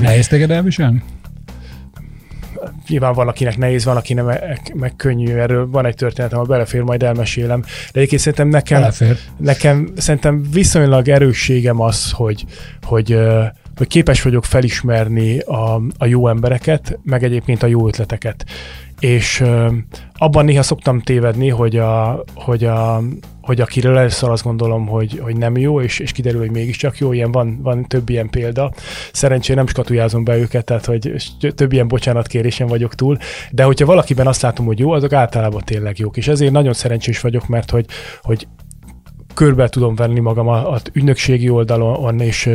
Nehéz téged elviselni? nyilván valakinek nehéz, valakinek meg, meg könnyű, erről van egy történetem, ha belefér, majd elmesélem. De egyébként szerintem nekem, Belefér. nekem szerintem viszonylag erősségem az, hogy, hogy, hogy képes vagyok felismerni a, a jó embereket, meg egyébként a jó ötleteket. És abban néha szoktam tévedni, hogy, a, hogy, a, hogy akiről először azt gondolom, hogy, hogy nem jó, és, és kiderül, hogy mégiscsak jó, ilyen van, van több ilyen példa. Szerencsére nem skatujázom be őket, tehát hogy több ilyen bocsánatkérésen vagyok túl, de hogyha valakiben azt látom, hogy jó, azok általában tényleg jók. És ezért nagyon szerencsés vagyok, mert hogy, hogy körbe tudom venni magam az ügynökségi oldalon és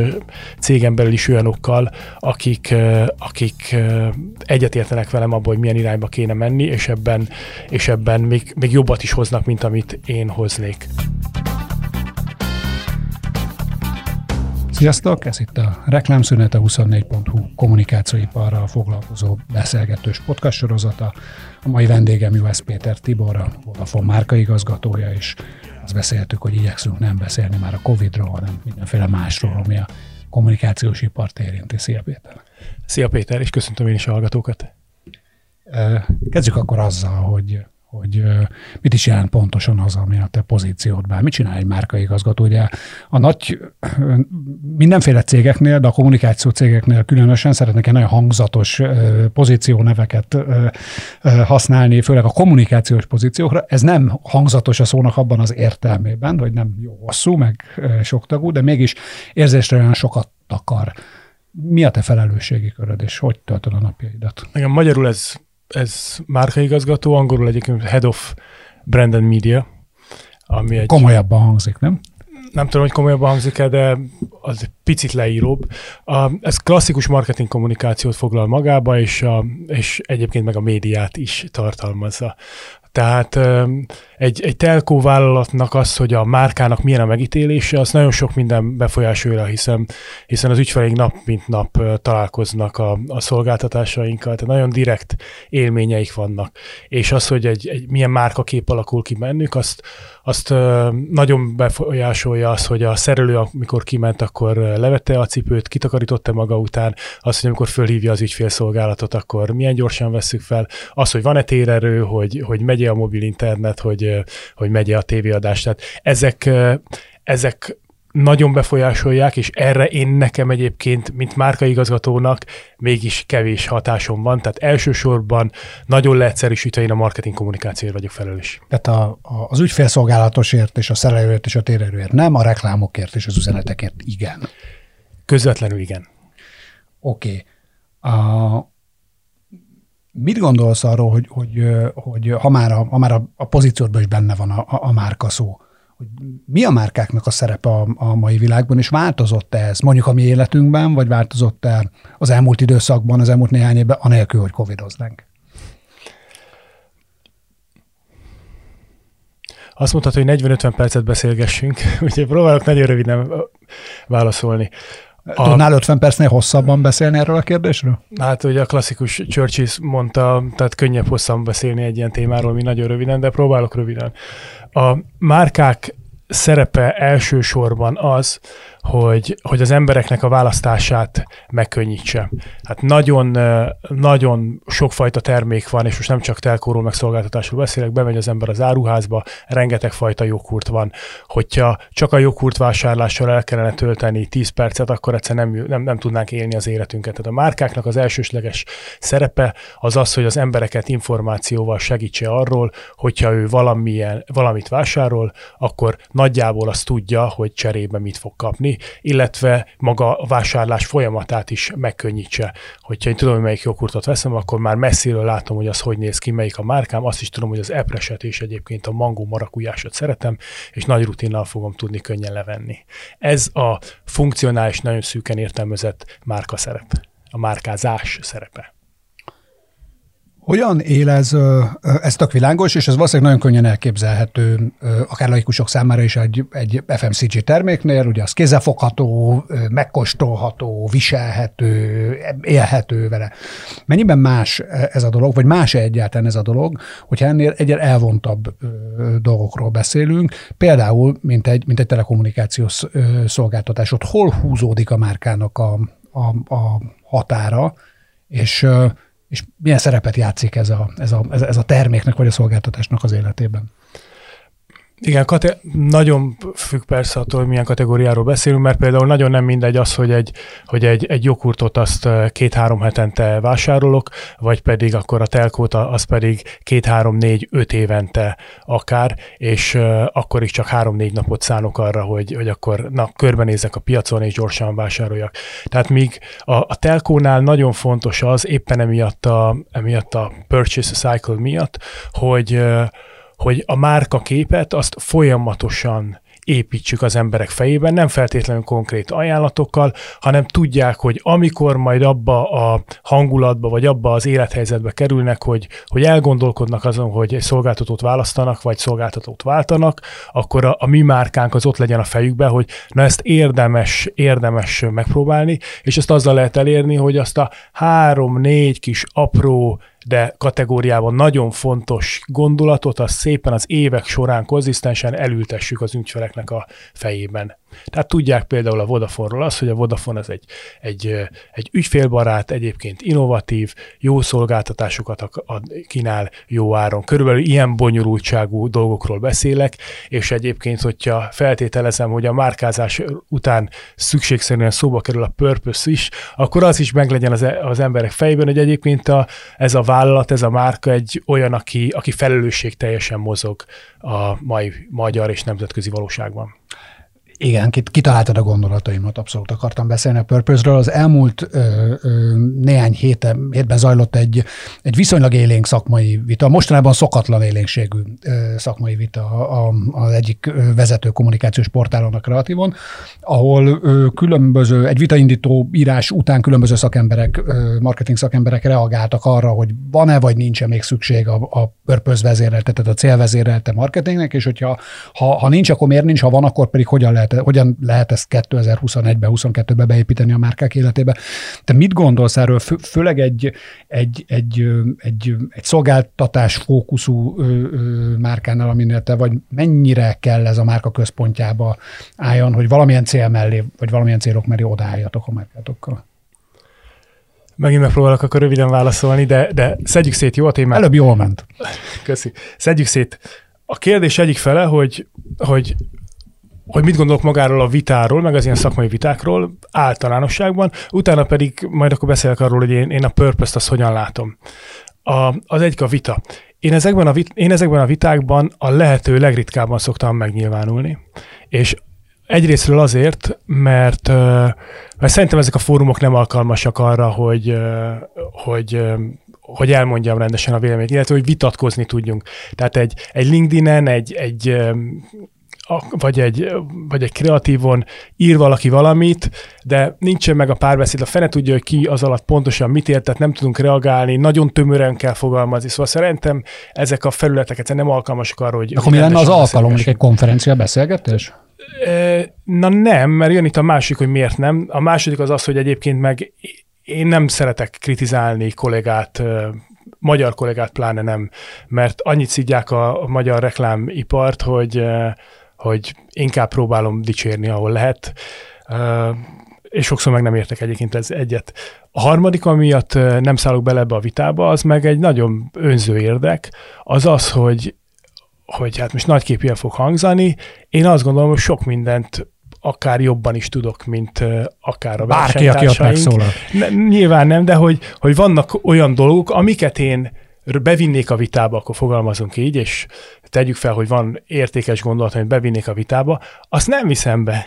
cégen belül is olyanokkal, akik, akik egyetértenek velem abban, hogy milyen irányba kéne menni, és ebben, és ebben még, még jobbat is hoznak, mint amit én hoznék. Sziasztok! Ez itt a Reklámszünet, a 24.hu kommunikációiparral foglalkozó beszélgetős podcast sorozata. A mai vendégem Juhász Péter Tibor, a Vodafone márkaigazgatója, és azt beszéltük, hogy igyekszünk nem beszélni már a Covid-ról, hanem mindenféle másról, ami a kommunikációs ipart érinti. Szia Péter! Szia Péter, és köszöntöm én is a hallgatókat! Kezdjük akkor azzal, hogy hogy mit is jelent pontosan az, ami a te pozíciódban. Mit csinál egy márkaigazgató? Ugye a nagy, mindenféle cégeknél, de a kommunikáció cégeknél különösen szeretnek egy nagyon hangzatos pozícióneveket használni, főleg a kommunikációs pozíciókra. Ez nem hangzatos a szónak abban az értelmében, hogy nem jó hosszú, meg sok tagú, de mégis érzésre olyan sokat akar. Mi a te felelősségi köröd, és hogy töltöd a napjaidat? Nekem magyarul ez ez márkaigazgató, angolul egyébként Head of Brand and Media. Ami egy, komolyabban hangzik, nem? Nem tudom, hogy komolyabban hangzik -e, de az egy picit leíróbb. A, ez klasszikus marketing kommunikációt foglal magába, és, a, és egyébként meg a médiát is tartalmazza. Tehát egy, egy telkó vállalatnak az, hogy a márkának milyen a megítélése, az nagyon sok minden befolyásolja, hiszen, hiszen az ügyfeleink nap mint nap találkoznak a, a szolgáltatásainkkal, tehát nagyon direkt élményeik vannak. És az, hogy egy, egy milyen márkakép alakul ki bennük, azt, azt nagyon befolyásolja az, hogy a szerelő, amikor kiment, akkor levette a cipőt, kitakarította maga után, az, hogy amikor fölhívja az ügyfélszolgálatot, akkor milyen gyorsan veszük fel, az, hogy van-e térerő, hogy, hogy megy a mobil internet, hogy, hogy megy a tévéadás. Tehát ezek, ezek nagyon befolyásolják, és erre én nekem egyébként, mint márkaigazgatónak mégis kevés hatásom van, tehát elsősorban nagyon leegyszerűsítve én a marketing kommunikációért vagyok felelős. Tehát a, a, az ügyfélszolgálatosért és a szerelőért és a térerőért nem, a reklámokért és az üzenetekért igen. Közvetlenül igen. Oké. Okay. Mit gondolsz arról, hogy, hogy, hogy ha már a, ha már a, a pozíciódban is benne van a, a márka szó, hogy mi a márkáknak a szerepe a, a mai világban, és változott-e ez mondjuk a mi életünkben, vagy változott-e az elmúlt időszakban, az elmúlt néhány évben, anélkül, hogy covidoznánk? Azt mondtad, hogy 40-50 percet beszélgessünk, úgyhogy próbálok nagyon röviden válaszolni. A, Tudnál 50 percnél hosszabban beszélni erről a kérdésről? Hát ugye a klasszikus Churchill mondta, tehát könnyebb hosszan beszélni egy ilyen témáról, mi nagyon röviden, de próbálok röviden. A márkák szerepe elsősorban az, hogy, hogy az embereknek a választását megkönnyítse. Hát nagyon, nagyon sokfajta termék van, és most nem csak telkóról, meg szolgáltatásról beszélek, bemegy az ember az áruházba, rengeteg fajta joghurt van. Hogyha csak a joghurt vásárlással el kellene tölteni 10 percet, akkor egyszer nem, nem, nem tudnánk élni az életünket. Tehát a márkáknak az elsősleges szerepe az az, hogy az embereket információval segítse arról, hogyha ő valamilyen, valamit vásárol, akkor nagyjából azt tudja, hogy cserébe mit fog kapni, illetve maga a vásárlás folyamatát is megkönnyítse. Hogyha én tudom, hogy melyik joghurtot veszem, akkor már messziről látom, hogy az hogy néz ki, melyik a márkám, azt is tudom, hogy az epreset és egyébként a mangó marakujásot szeretem, és nagy rutinnal fogom tudni könnyen levenni. Ez a funkcionális, nagyon szűken értelmezett márka szerep, a márkázás szerepe. Hogyan él ez, ez tök világos, és ez valószínűleg nagyon könnyen elképzelhető, akár laikusok számára is egy, egy FMCG terméknél, ugye az kézzelfogható, megkóstolható, viselhető, élhető vele. Mennyiben más ez a dolog, vagy más-e egyáltalán ez a dolog, hogyha ennél egyre elvontabb dolgokról beszélünk, például, mint egy, mint egy telekommunikációs szolgáltatás, ott hol húzódik a márkának a, a, a határa, és és milyen szerepet játszik ez a, ez, a, ez a terméknek vagy a szolgáltatásnak az életében? Igen, kate- nagyon függ persze attól, hogy milyen kategóriáról beszélünk, mert például nagyon nem mindegy az, hogy egy, hogy egy, egy joghurtot azt két-három hetente vásárolok, vagy pedig akkor a telkót, az pedig két-három-négy-öt évente akár, és uh, akkor is csak három-négy napot szánok arra, hogy, hogy akkor na, körbenézek a piacon, és gyorsan vásároljak. Tehát míg a, a telkónál nagyon fontos az, éppen emiatt a, emiatt a purchase cycle miatt, hogy uh, hogy a márka képet azt folyamatosan építsük az emberek fejében, nem feltétlenül konkrét ajánlatokkal, hanem tudják, hogy amikor majd abba a hangulatba, vagy abba az élethelyzetbe kerülnek, hogy, hogy elgondolkodnak azon, hogy egy szolgáltatót választanak, vagy szolgáltatót váltanak, akkor a, a mi márkánk az ott legyen a fejükben, hogy na ezt érdemes, érdemes megpróbálni, és ezt azzal lehet elérni, hogy azt a három-négy kis apró de kategóriában nagyon fontos gondolatot, azt szépen az évek során konzisztensen elültessük az ügyfeleknek a fejében. Tehát tudják például a Vodafone-ról azt, hogy a Vodafone az egy, egy, egy ügyfélbarát, egyébként innovatív, jó szolgáltatásokat ad, kínál jó áron. Körülbelül ilyen bonyolultságú dolgokról beszélek, és egyébként, hogyha feltételezem, hogy a márkázás után szükségszerűen szóba kerül a purpose is, akkor az is meglegyen az, az emberek fejében, hogy egyébként a, ez a vállalat, ez a márka egy olyan, aki, aki felelősség teljesen mozog a mai magyar és nemzetközi valóságban. Igen, kitaláltad a gondolataimat, abszolút akartam beszélni a Purpose-ről. Az elmúlt ö, ö, néhány héten, hétben zajlott egy, egy viszonylag élénk szakmai vita, mostanában szokatlan élénkségű ö, szakmai vita az egyik vezető kommunikációs portálon a Kreatívon, ahol ö, különböző, egy vitaindító írás után különböző szakemberek, ö, marketing szakemberek reagáltak arra, hogy van-e vagy nincs-e még szükség a, a Purpose vezérelte, tehát a célvezérelte marketingnek, és hogyha ha, ha nincs, akkor miért nincs, ha van, akkor pedig hogyan lehet lehet, hogyan lehet ezt 2021-ben, 22-ben beépíteni a márkák életébe. Te mit gondolsz erről, fő, főleg egy, egy, egy, egy, egy szolgáltatás fókuszú márkánál, aminél te vagy, mennyire kell ez a márka központjába álljon, hogy valamilyen cél mellé, vagy valamilyen célok mellé odaálljatok a márkátokkal? Megint megpróbálok akkor röviden válaszolni, de, de szedjük szét, jó a témát? Előbb jól ment. Köszi. Szedjük szét. A kérdés egyik fele, hogy, hogy hogy mit gondolok magáról a vitáról, meg az ilyen szakmai vitákról általánosságban, utána pedig majd akkor beszélek arról, hogy én, én a purpose-t azt hogyan látom. A, az egyik a vita. Én ezekben a, vit, én ezekben a vitákban a lehető legritkábban szoktam megnyilvánulni. És egyrésztről azért, mert, mert szerintem ezek a fórumok nem alkalmasak arra, hogy, hogy hogy elmondjam rendesen a véleményt, illetve hogy vitatkozni tudjunk. Tehát egy, egy LinkedIn-en, egy, egy vagy egy, vagy egy kreatívon ír valaki valamit, de nincsen meg a párbeszéd, a fene tudja, hogy ki az alatt pontosan mit ért, tehát nem tudunk reagálni, nagyon tömören kell fogalmazni. Szóval szerintem ezek a felületeket nem alkalmasak arra, hogy... Akkor mi lenne az alkalom, mondjuk egy konferencia beszélgetés? Na nem, mert jön itt a másik, hogy miért nem. A második az az, hogy egyébként meg én nem szeretek kritizálni kollégát magyar kollégát pláne nem, mert annyit szidják a magyar reklámipart, hogy hogy inkább próbálom dicsérni, ahol lehet, és sokszor meg nem értek egyébként ez egyet. A harmadik, amiatt nem szállok bele ebbe a vitába, az meg egy nagyon önző érdek, az az, hogy hogy hát most nagyképűen fog hangzani. Én azt gondolom, hogy sok mindent akár jobban is tudok, mint akár a Bárki, aki ott megszólal. Nyilván nem, de hogy, hogy vannak olyan dolgok, amiket én bevinnék a vitába, akkor fogalmazunk így, és tegyük fel, hogy van értékes gondolat, amit bevinnék a vitába, azt nem viszem be.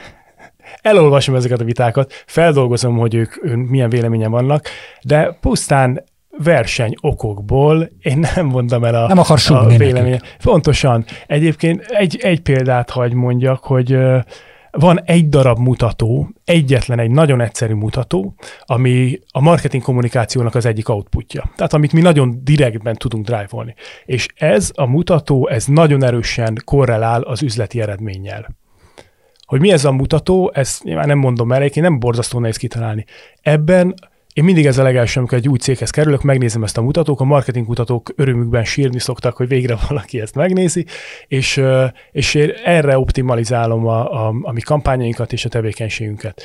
Elolvasom ezeket a vitákat, feldolgozom, hogy ők, milyen véleményen vannak, de pusztán verseny okokból én nem mondom el a, nem akar a véleményet. Pontosan. Egyébként egy, egy példát hagy mondjak, hogy van egy darab mutató, egyetlen egy nagyon egyszerű mutató, ami a marketing kommunikációnak az egyik outputja. Tehát amit mi nagyon direktben tudunk drive-olni. És ez a mutató, ez nagyon erősen korrelál az üzleti eredménnyel. Hogy mi ez a mutató, ezt nyilván nem mondom el, én nem borzasztó nehéz kitalálni. Ebben én mindig ez a legelső, amikor egy új céghez kerülök, megnézem ezt a mutatók, a marketing kutatók örömükben sírni szoktak, hogy végre valaki ezt megnézi, és, és én erre optimalizálom a, a, a mi kampányainkat és a tevékenységünket.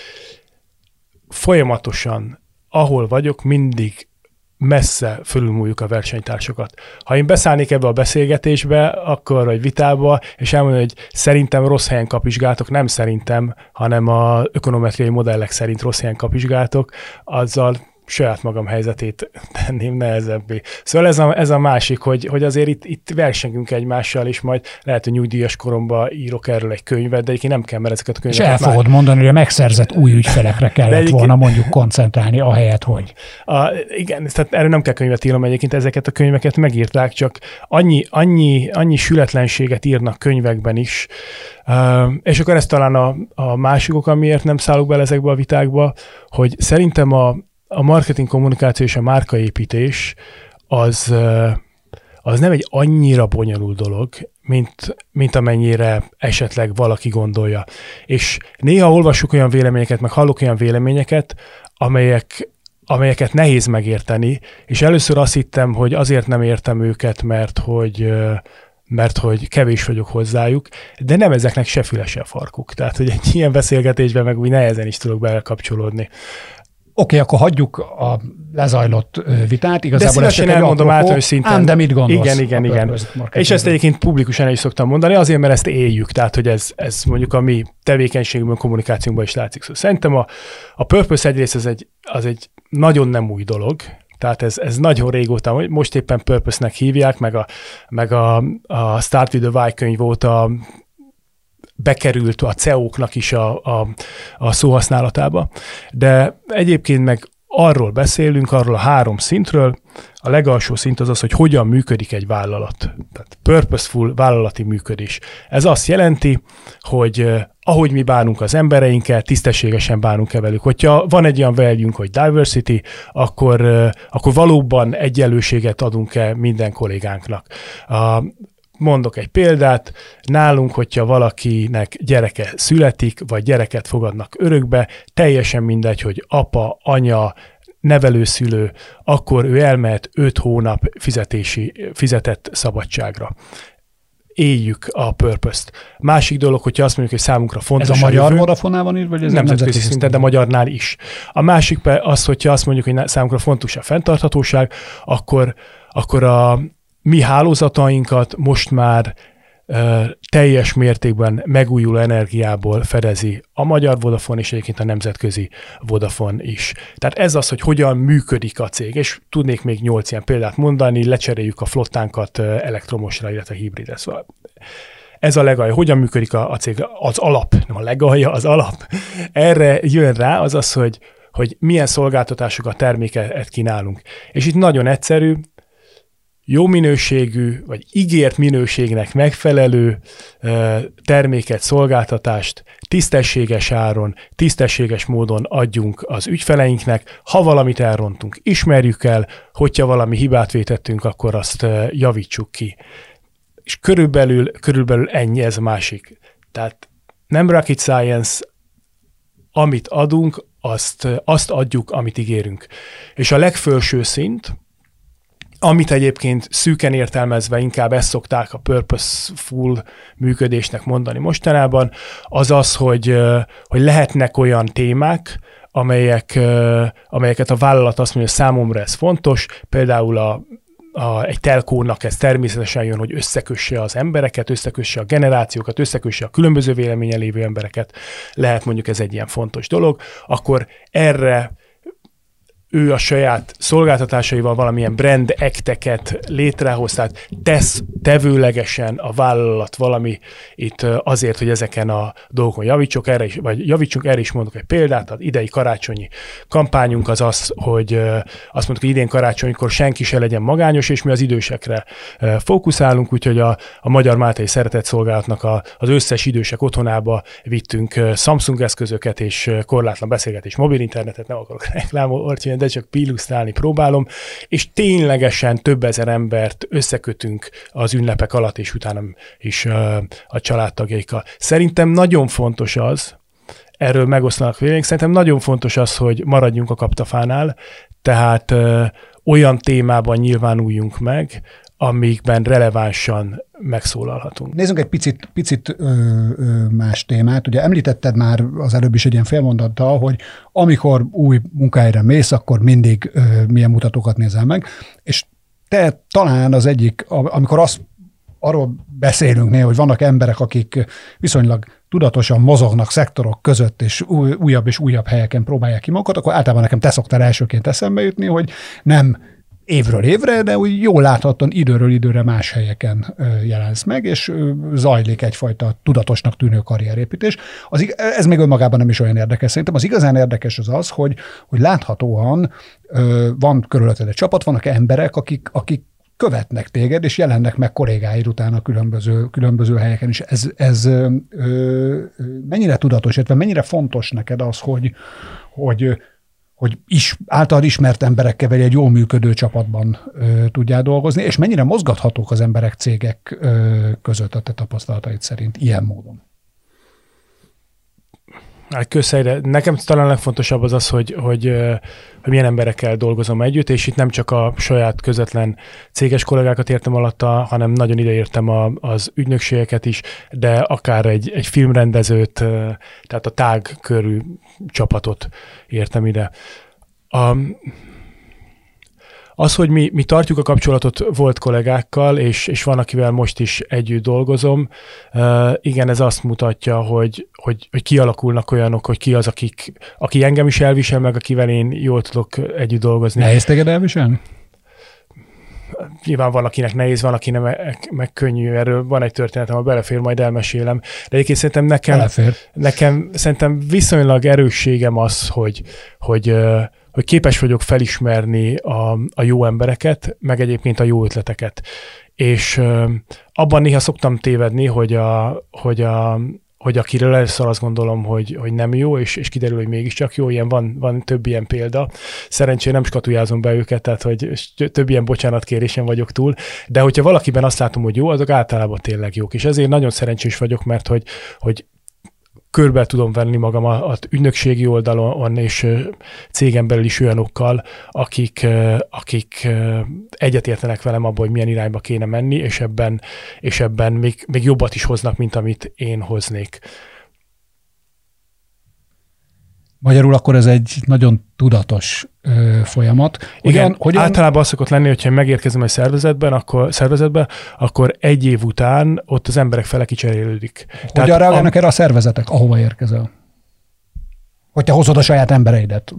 Folyamatosan, ahol vagyok, mindig messze fölülmúljuk a versenytársakat. Ha én beszállnék ebbe a beszélgetésbe, akkor vagy vitába, és elmondom, hogy szerintem rossz helyen kapizsgáltok, nem szerintem, hanem a ökonometriai modellek szerint rossz helyen kapizsgáltok, azzal saját magam helyzetét tenném nehezebbé. Szóval ez a, ez a másik, hogy, hogy azért itt, itt versengünk egymással, és majd lehet, hogy nyugdíjas koromban írok erről egy könyvet, de egyébként nem kell, mert ezeket a könyveket És el fogod már... mondani, hogy a megszerzett új ügyfelekre kellett egyébként... volna mondjuk koncentrálni, ahelyett, hogy. A, igen, tehát erről nem kell könyvet írnom egyébként, ezeket a könyveket megírták, csak annyi, annyi, annyi sületlenséget írnak könyvekben is, Uh, és akkor ez talán a, a másik ok, amiért nem szállok bele ezekbe a vitákba, hogy szerintem a, a marketing kommunikáció és a márkaépítés az, az nem egy annyira bonyolult dolog, mint, mint amennyire esetleg valaki gondolja. És néha olvasok olyan véleményeket, meg hallok olyan véleményeket, amelyek, amelyeket nehéz megérteni, és először azt hittem, hogy azért nem értem őket, mert hogy mert hogy kevés vagyok hozzájuk, de nem ezeknek se füle, se farkuk. Tehát, hogy egy ilyen beszélgetésben meg úgy nehezen is tudok belekapcsolódni. Oké, okay, akkor hagyjuk a lezajlott vitát. Igazából de szívesen elmondom általános szinten. Ám, de mit gondolsz? Igen, igen, igen. És ezt egyébként publikusan is szoktam mondani, azért, mert ezt éljük, tehát, hogy ez, ez mondjuk a mi tevékenységünkben, kommunikációnkban is látszik. Szóval szerintem a, a Purpose egyrészt az egy, az egy nagyon nem új dolog, tehát ez, ez nagyon régóta, most éppen Purpose-nek hívják, meg a, meg a, a Start with the Why könyv óta bekerült a CEO-knak is a, a, a szóhasználatába. De egyébként meg arról beszélünk, arról a három szintről. A legalsó szint az az, hogy hogyan működik egy vállalat. Tehát purposeful vállalati működés. Ez azt jelenti, hogy eh, ahogy mi bánunk az embereinkkel, tisztességesen bánunk-e velük. Hogyha van egy olyan value hogy diversity, akkor, eh, akkor valóban egyenlőséget adunk-e minden kollégánknak. Mondok egy példát, nálunk, hogyha valakinek gyereke születik, vagy gyereket fogadnak örökbe, teljesen mindegy, hogy apa, anya, nevelőszülő, akkor ő elmehet 5 hónap fizetési, fizetett szabadságra éljük a purpose-t. Másik dolog, hogyha azt mondjuk, hogy számunkra fontos. Ez a magyar Vodafonában ír, vagy ez nemzetközi szinten, de magyarnál is. A másik az, hogyha azt mondjuk, hogy számunkra fontos a fenntarthatóság, akkor, akkor a, mi hálózatainkat most már teljes mértékben megújuló energiából fedezi a magyar Vodafone és egyébként a nemzetközi Vodafone is. Tehát ez az, hogy hogyan működik a cég, és tudnék még nyolc ilyen példát mondani, lecseréljük a flottánkat elektromosra, illetve hibridre. Szóval ez a legalja. Hogyan működik a, a cég? Az alap, nem a legalja, az alap. Erre jön rá az az, hogy, hogy milyen szolgáltatásokat, terméket kínálunk. És itt nagyon egyszerű, jó minőségű, vagy ígért minőségnek megfelelő terméket, szolgáltatást tisztességes áron, tisztességes módon adjunk az ügyfeleinknek. Ha valamit elrontunk, ismerjük el, hogyha valami hibát vétettünk, akkor azt javítsuk ki. És körülbelül, körülbelül ennyi ez másik. Tehát nem rocket science, amit adunk, azt, azt adjuk, amit ígérünk. És a legfelső szint, amit egyébként szűken értelmezve inkább ezt szokták a purposeful működésnek mondani mostanában, az az, hogy, hogy lehetnek olyan témák, amelyek, amelyeket a vállalat azt mondja, hogy számomra ez fontos, például a a, egy telkónak ez természetesen jön, hogy összekösse az embereket, összekösse a generációkat, összekösse a különböző véleményen lévő embereket, lehet mondjuk ez egy ilyen fontos dolog, akkor erre ő a saját szolgáltatásaival valamilyen brand ekteket létrehoz, tehát tesz tevőlegesen a vállalat valami itt azért, hogy ezeken a dolgokon javítsuk, erre is, vagy javítsunk, erre is mondok egy példát, az idei karácsonyi kampányunk az az, hogy azt mondtuk, hogy idén karácsonykor senki se legyen magányos, és mi az idősekre fókuszálunk, úgyhogy a, a Magyar Máltai Szeretett Szolgálatnak a, az összes idősek otthonába vittünk Samsung eszközöket és korlátlan beszélgetés mobil internetet, nem akarok reklámolni, de csak illusztrálni próbálom, és ténylegesen több ezer embert összekötünk az ünnepek alatt, és utána is a családtagjaikkal. Szerintem nagyon fontos az, erről megosztanak vélemény, szerintem nagyon fontos az, hogy maradjunk a kaptafánál, tehát olyan témában nyilvánuljunk meg, amikben relevánsan megszólalhatunk. Nézzünk egy picit, picit ö, ö, más témát. Ugye említetted már az előbb is egy ilyen félmondattal, hogy amikor új munkahelyre mész, akkor mindig ö, milyen mutatókat nézel meg, és te talán az egyik, amikor azt arról beszélünk néha, hogy vannak emberek, akik viszonylag tudatosan mozognak szektorok között, és új, újabb és újabb helyeken próbálják ki magukat, akkor általában nekem te szoktál elsőként eszembe jutni, hogy nem évről évre, de úgy jól láthatóan időről időre más helyeken jelensz meg, és zajlik egyfajta tudatosnak tűnő karrierépítés. Az, ez még önmagában nem is olyan érdekes. Szerintem az igazán érdekes az az, hogy, hogy láthatóan van körülötted egy csapat, vannak emberek, akik, akik követnek téged, és jelennek meg kollégáid a különböző, különböző helyeken is. Ez, ez ö, ö, mennyire tudatos, illetve mennyire fontos neked az, hogy, hogy hogy is, által ismert emberekkel vagy egy jól működő csapatban ö, tudjál dolgozni, és mennyire mozgathatók az emberek cégek ö, között a te tapasztalataid szerint ilyen módon? Hát közhelyre. Nekem talán legfontosabb az az, hogy, hogy, hogy milyen emberekkel dolgozom együtt, és itt nem csak a saját közvetlen céges kollégákat értem alatta, hanem nagyon ideértem a, az ügynökségeket is, de akár egy, egy filmrendezőt, tehát a tág körű csapatot értem ide. A, az, hogy mi, mi tartjuk a kapcsolatot volt kollégákkal, és, és van, akivel most is együtt dolgozom, uh, igen, ez azt mutatja, hogy, hogy, hogy kialakulnak olyanok, hogy ki az, akik, aki engem is elvisel, meg akivel én jól tudok együtt dolgozni. Nehéz téged elviselni? nyilván van, akinek nehéz, van, akinek meg, meg könnyű. Erről van egy történetem, ha belefér, majd elmesélem. De egyébként szerintem nekem, belefér. nekem szerintem viszonylag erősségem az, hogy, hogy, hogy képes vagyok felismerni a, a jó embereket, meg egyébként a jó ötleteket. És abban néha szoktam tévedni, hogy a, hogy a, hogy akiről először azt gondolom, hogy, hogy nem jó, és, és kiderül, hogy mégiscsak jó, ilyen van, van több ilyen példa. Szerencsére nem skatujázom be őket, tehát hogy több ilyen bocsánatkérésen vagyok túl, de hogyha valakiben azt látom, hogy jó, azok általában tényleg jók. És ezért nagyon szerencsés vagyok, mert hogy, hogy körbe tudom venni magam az ügynökségi oldalon és cégem belül is olyanokkal, akik, akik egyetértenek velem abban, hogy milyen irányba kéne menni, és ebben, és ebben még, még jobbat is hoznak, mint amit én hoznék. Magyarul akkor ez egy nagyon tudatos ö, folyamat. Hogyan, Igen, hogyan... általában az szokott lenni, hogyha megérkezem egy szervezetben, akkor, szervezetbe, akkor egy év után ott az emberek fele kicserélődik. Hogyan reagálnak a... erre a szervezetek, ahova érkezel? Hogy te hozod a saját embereidet.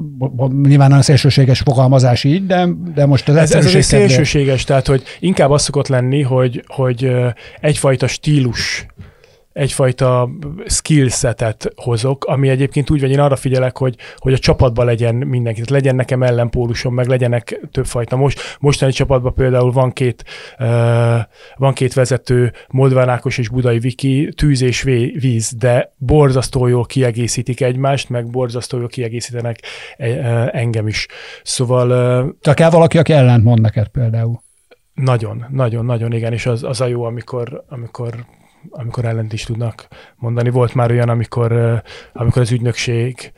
Nyilván nagyon szélsőséges fogalmazás így, de, de most az ez, ez, ez szélsőséges, tehát hogy inkább az szokott lenni, hogy, hogy egyfajta stílus egyfajta skillsetet hozok, ami egyébként úgy, hogy én arra figyelek, hogy, hogy a csapatban legyen mindenki, tehát legyen nekem ellenpólusom, meg legyenek többfajta. Most, mostani csapatban például van két, uh, van két vezető, Moldván Ákos és Budai Viki, tűz és víz, de borzasztó jól kiegészítik egymást, meg borzasztó jól kiegészítenek uh, engem is. Szóval... Uh, Csak kell valaki, aki ellent mond neked például. Nagyon, nagyon, nagyon, igen, és az, az a jó, amikor, amikor amikor ellent is tudnak mondani. Volt már olyan, amikor, amikor az ügynökség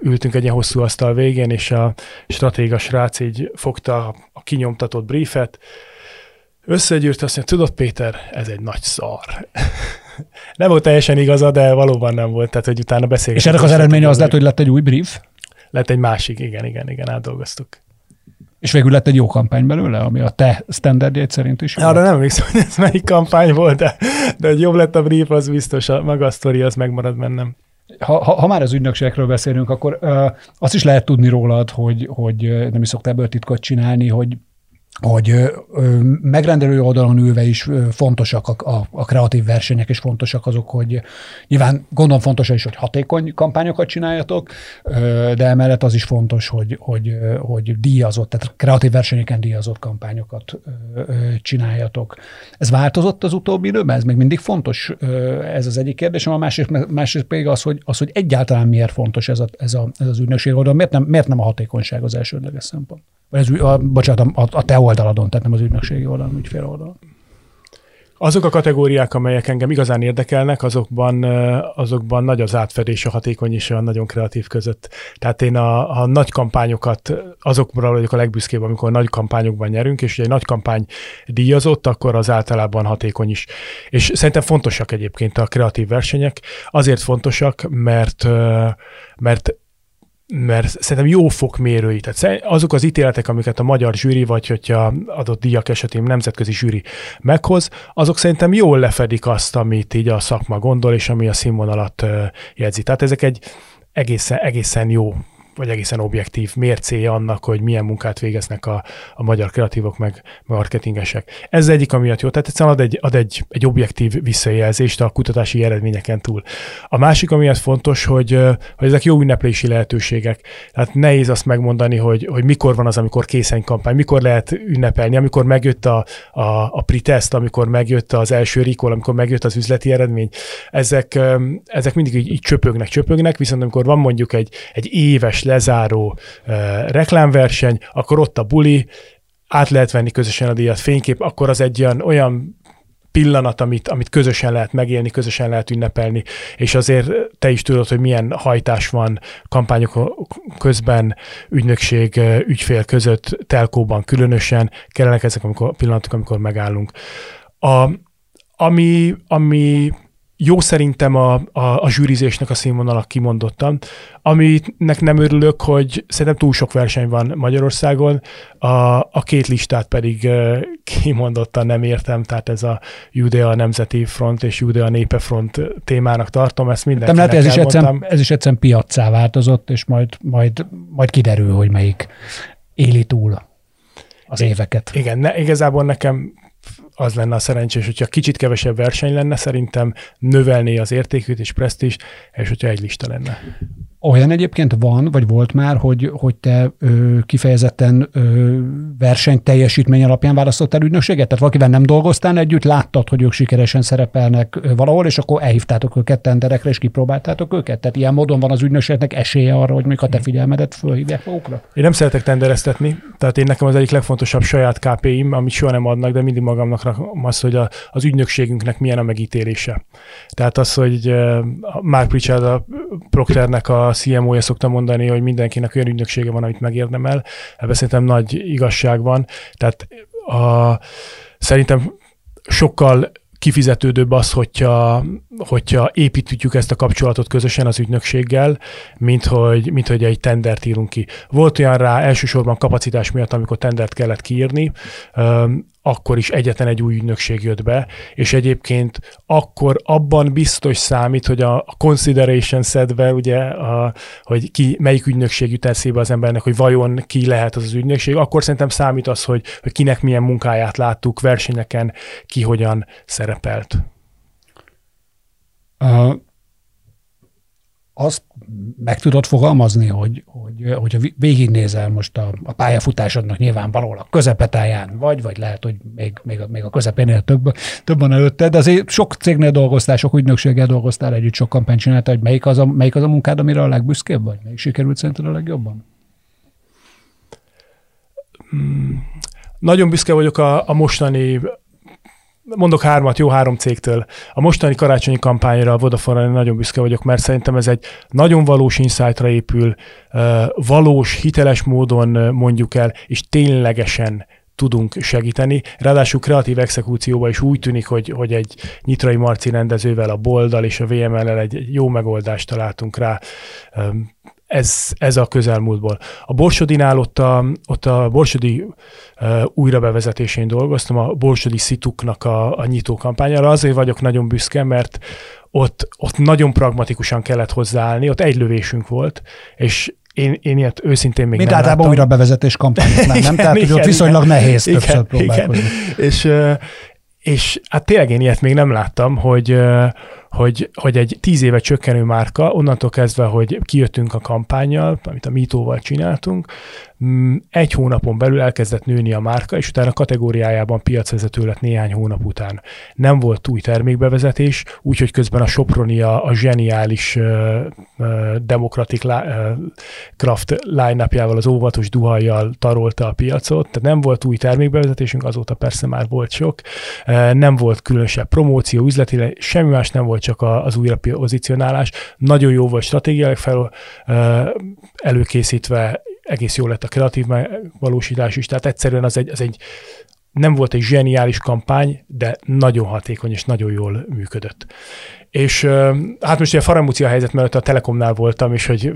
ültünk egy ilyen hosszú asztal végén, és a stratéga srác így fogta a kinyomtatott briefet, összegyűrt, azt mondja, tudod Péter, ez egy nagy szar. nem volt teljesen igaza, de valóban nem volt, tehát hogy utána beszélgetünk. És ennek az eredménye az lett, hogy lett egy új brief? Lett egy másik, igen, igen, igen, átdolgoztuk. És végül lett egy jó kampány belőle, ami a te standardjét szerint is Arra nem emlékszem, hogy ez melyik kampány volt, de, de hogy jobb lett a brief, az biztos, a maga a sztori, az megmarad bennem. ha, ha, ha már az ügynökségekről beszélünk, akkor uh, azt is lehet tudni rólad, hogy, hogy nem is szoktál ebből titkot csinálni, hogy hogy megrendelő oldalon ülve is fontosak a, a, a kreatív versenyek, és fontosak azok, hogy nyilván gondolom fontos is, hogy hatékony kampányokat csináljatok, de emellett az is fontos, hogy, hogy, hogy díjazott, tehát kreatív versenyeken díjazott kampányokat csináljatok. Ez változott az utóbbi időben? Ez még mindig fontos? Ez az egyik kérdésem. A másik, másik pedig az, hogy, az, hogy egyáltalán miért fontos ez, a, ez, a, ez az ügynökség oldal, miért nem, miért nem a hatékonyság az elsődleges szempont? Vagy ez, a, bocsánat, a, a te oldaladon, tehát nem az ügynökségi oldalon, ügyfél oldalon. Azok a kategóriák, amelyek engem igazán érdekelnek, azokban, azokban nagy az átfedés a hatékony és a nagyon kreatív között. Tehát én a, a nagy kampányokat, azokra vagyok a legbüszkébb, amikor nagy kampányokban nyerünk, és ugye egy nagy kampány díjazott, akkor az általában hatékony is. És szerintem fontosak egyébként a kreatív versenyek. Azért fontosak, mert mert mert szerintem jó fokmérői. Tehát azok az ítéletek, amiket a magyar zsűri, vagy hogyha adott díjak esetén nemzetközi zsűri meghoz, azok szerintem jól lefedik azt, amit így a szakma gondol, és ami a színvonalat jegyzi. Tehát ezek egy egészen, egészen jó vagy egészen objektív mércéje annak, hogy milyen munkát végeznek a, a magyar kreatívok, meg marketingesek. Ez egyik, amiatt jó. Tehát egyszerűen ad egy, ad egy, egy objektív visszajelzést a kutatási eredményeken túl. A másik, amiatt fontos, hogy, hogy ezek jó ünneplési lehetőségek. Tehát nehéz azt megmondani, hogy, hogy mikor van az, amikor készen kampány, mikor lehet ünnepelni, amikor megjött a, a, a pretest, amikor megjött az első recall, amikor megjött az üzleti eredmény. Ezek, ezek mindig így, így csöpögnek, csöpögnek, viszont amikor van mondjuk egy, egy éves lezáró reklámverseny, akkor ott a buli, át lehet venni közösen a díjat fénykép, akkor az egy olyan, olyan pillanat, amit, amit közösen lehet megélni, közösen lehet ünnepelni, és azért te is tudod, hogy milyen hajtás van kampányok közben, ügynökség, ügyfél között, telkóban különösen, kellenek ezek a pillanatok, amikor megállunk. A, ami, ami jó szerintem a, a, a zsűrizésnek a színvonala kimondottan. Aminek nem örülök, hogy szerintem túl sok verseny van Magyarországon, a, a két listát pedig kimondottan nem értem, tehát ez a Judea Nemzeti Front és Judea Népe Front témának tartom, ezt mindenkinek Nem lehet, ez is, egyszerűen, ez is egyszerűen piaccá változott, és majd, majd, majd kiderül, hogy melyik éli túl az éveket. Igen, ne, igazából nekem az lenne a szerencsés, hogyha kicsit kevesebb verseny lenne, szerintem növelné az értékét és presztízs, és hogyha egy lista lenne. Olyan egyébként van, vagy volt már, hogy, hogy te ö, kifejezetten ö, verseny teljesítmény alapján választottál ügynökséget? Tehát valakivel nem dolgoztál együtt, láttad, hogy ők sikeresen szerepelnek valahol, és akkor elhívtátok őket tenderekre, és kipróbáltátok őket? Tehát ilyen módon van az ügynökségnek esélye arra, hogy még a te figyelmedet fölhívják magukra? Én nem szeretek tendereztetni, tehát én nekem az egyik legfontosabb saját KPI-m, amit soha nem adnak, de mindig magamnak rakom az, hogy a, az ügynökségünknek milyen a megítélése. Tehát az, hogy Mark Pritchard a Procternek a CMO-ja szokta mondani, hogy mindenkinek olyan ügynöksége van, amit megérdemel. Ebben szerintem nagy igazság van. Tehát a, szerintem sokkal kifizetődőbb az, hogyha, hogyha építjük ezt a kapcsolatot közösen az ügynökséggel, mint hogy, mint hogy egy tendert írunk ki. Volt olyan rá elsősorban kapacitás miatt, amikor tendert kellett kiírni, akkor is egyetlen egy új ügynökség jött be, és egyébként akkor abban biztos számít, hogy a consideration szedve, ugye, a, hogy ki, melyik ügynökség jut eszébe az embernek, hogy vajon ki lehet az az ügynökség, akkor szerintem számít az, hogy, hogy kinek milyen munkáját láttuk, versenyeken ki hogyan szerepelt. Uh, azt meg tudod fogalmazni, hogy, hogy, hogyha végignézel most a, a pályafutásodnak nyilvánvalóan a közepetáján vagy, vagy lehet, hogy még, még, a, még a közepénél több, több van előtte, de azért sok cégnél dolgoztál, sok ügynökséggel dolgoztál együtt, sok kampányt csináltál, hogy melyik az, a, melyik az a munkád, amire a legbüszkébb vagy? Melyik sikerült szerinted a legjobban? Hmm. Nagyon büszke vagyok a, a mostani mondok hármat, jó három cégtől. A mostani karácsonyi kampányra a vodafone nagyon büszke vagyok, mert szerintem ez egy nagyon valós insightra épül, valós, hiteles módon mondjuk el, és ténylegesen tudunk segíteni. Ráadásul kreatív exekúcióban is úgy tűnik, hogy, hogy egy Nyitrai Marci rendezővel, a Boldal és a VML-el egy jó megoldást találtunk rá ez, ez a közelmúltból. A Borsodinál ott a, ott a Borsodi uh, újrabevezetésén dolgoztam, a Borsodi Szituknak a, a nyitó kampányára. Azért vagyok nagyon büszke, mert ott, ott nagyon pragmatikusan kellett hozzáállni, ott egy lövésünk volt, és én, én ilyet őszintén még Mint nem általában láttam. újra bevezetés kampányok már, nem? Tehát, Igen, ott viszonylag igen. nehéz Igen, többször próbálkozni. Igen. És, és hát tényleg én ilyet még nem láttam, hogy, hogy, hogy egy tíz éve csökkenő márka, onnantól kezdve, hogy kijöttünk a kampányjal, amit a Mitóval csináltunk, mm, egy hónapon belül elkezdett nőni a márka, és utána kategóriájában piacvezető lett néhány hónap után. Nem volt új termékbevezetés, úgyhogy közben a Sopronia a zseniális uh, uh, Democratic uh, Craft line az óvatos duhajjal tarolta a piacot, tehát nem volt új termékbevezetésünk, azóta persze már volt sok, uh, nem volt különösebb promóció, üzletileg, semmi más nem volt, csak a, az újra pozícionálás. Nagyon jó volt stratégiailag fel előkészítve, egész jó lett a kreatív valósítás is, tehát egyszerűen az egy, az egy nem volt egy zseniális kampány, de nagyon hatékony és nagyon jól működött. És hát most ugye a faramúcia helyzet mellett a Telekomnál voltam, és hogy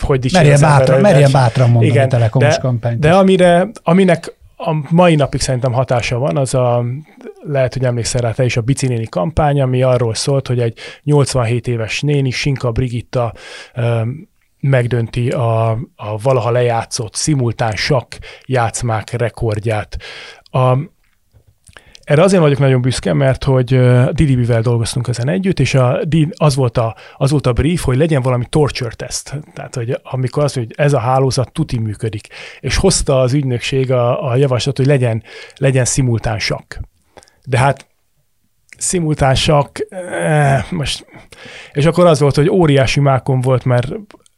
hogy dicsér Merjen bátran, merjen bátran mondani Igen, a telekomos de- kampányt. De amire, aminek a mai napig szerintem hatása van, az a, lehet, hogy emlékszel rá te is, a Bicinéni kampány, ami arról szólt, hogy egy 87 éves néni, Sinka Brigitta megdönti a, a valaha lejátszott szimultán sakk játszmák rekordját. A, erre azért vagyok nagyon büszke, mert hogy Didibivel dolgoztunk ezen együtt, és a, az, volt a, az volt a brief, hogy legyen valami torture test. Tehát, hogy amikor az, hogy ez a hálózat tuti működik. És hozta az ügynökség a, a javaslat, hogy legyen, legyen szimultán sakk. De hát szimultán sakk, eh, most... És akkor az volt, hogy óriási mákom volt, mert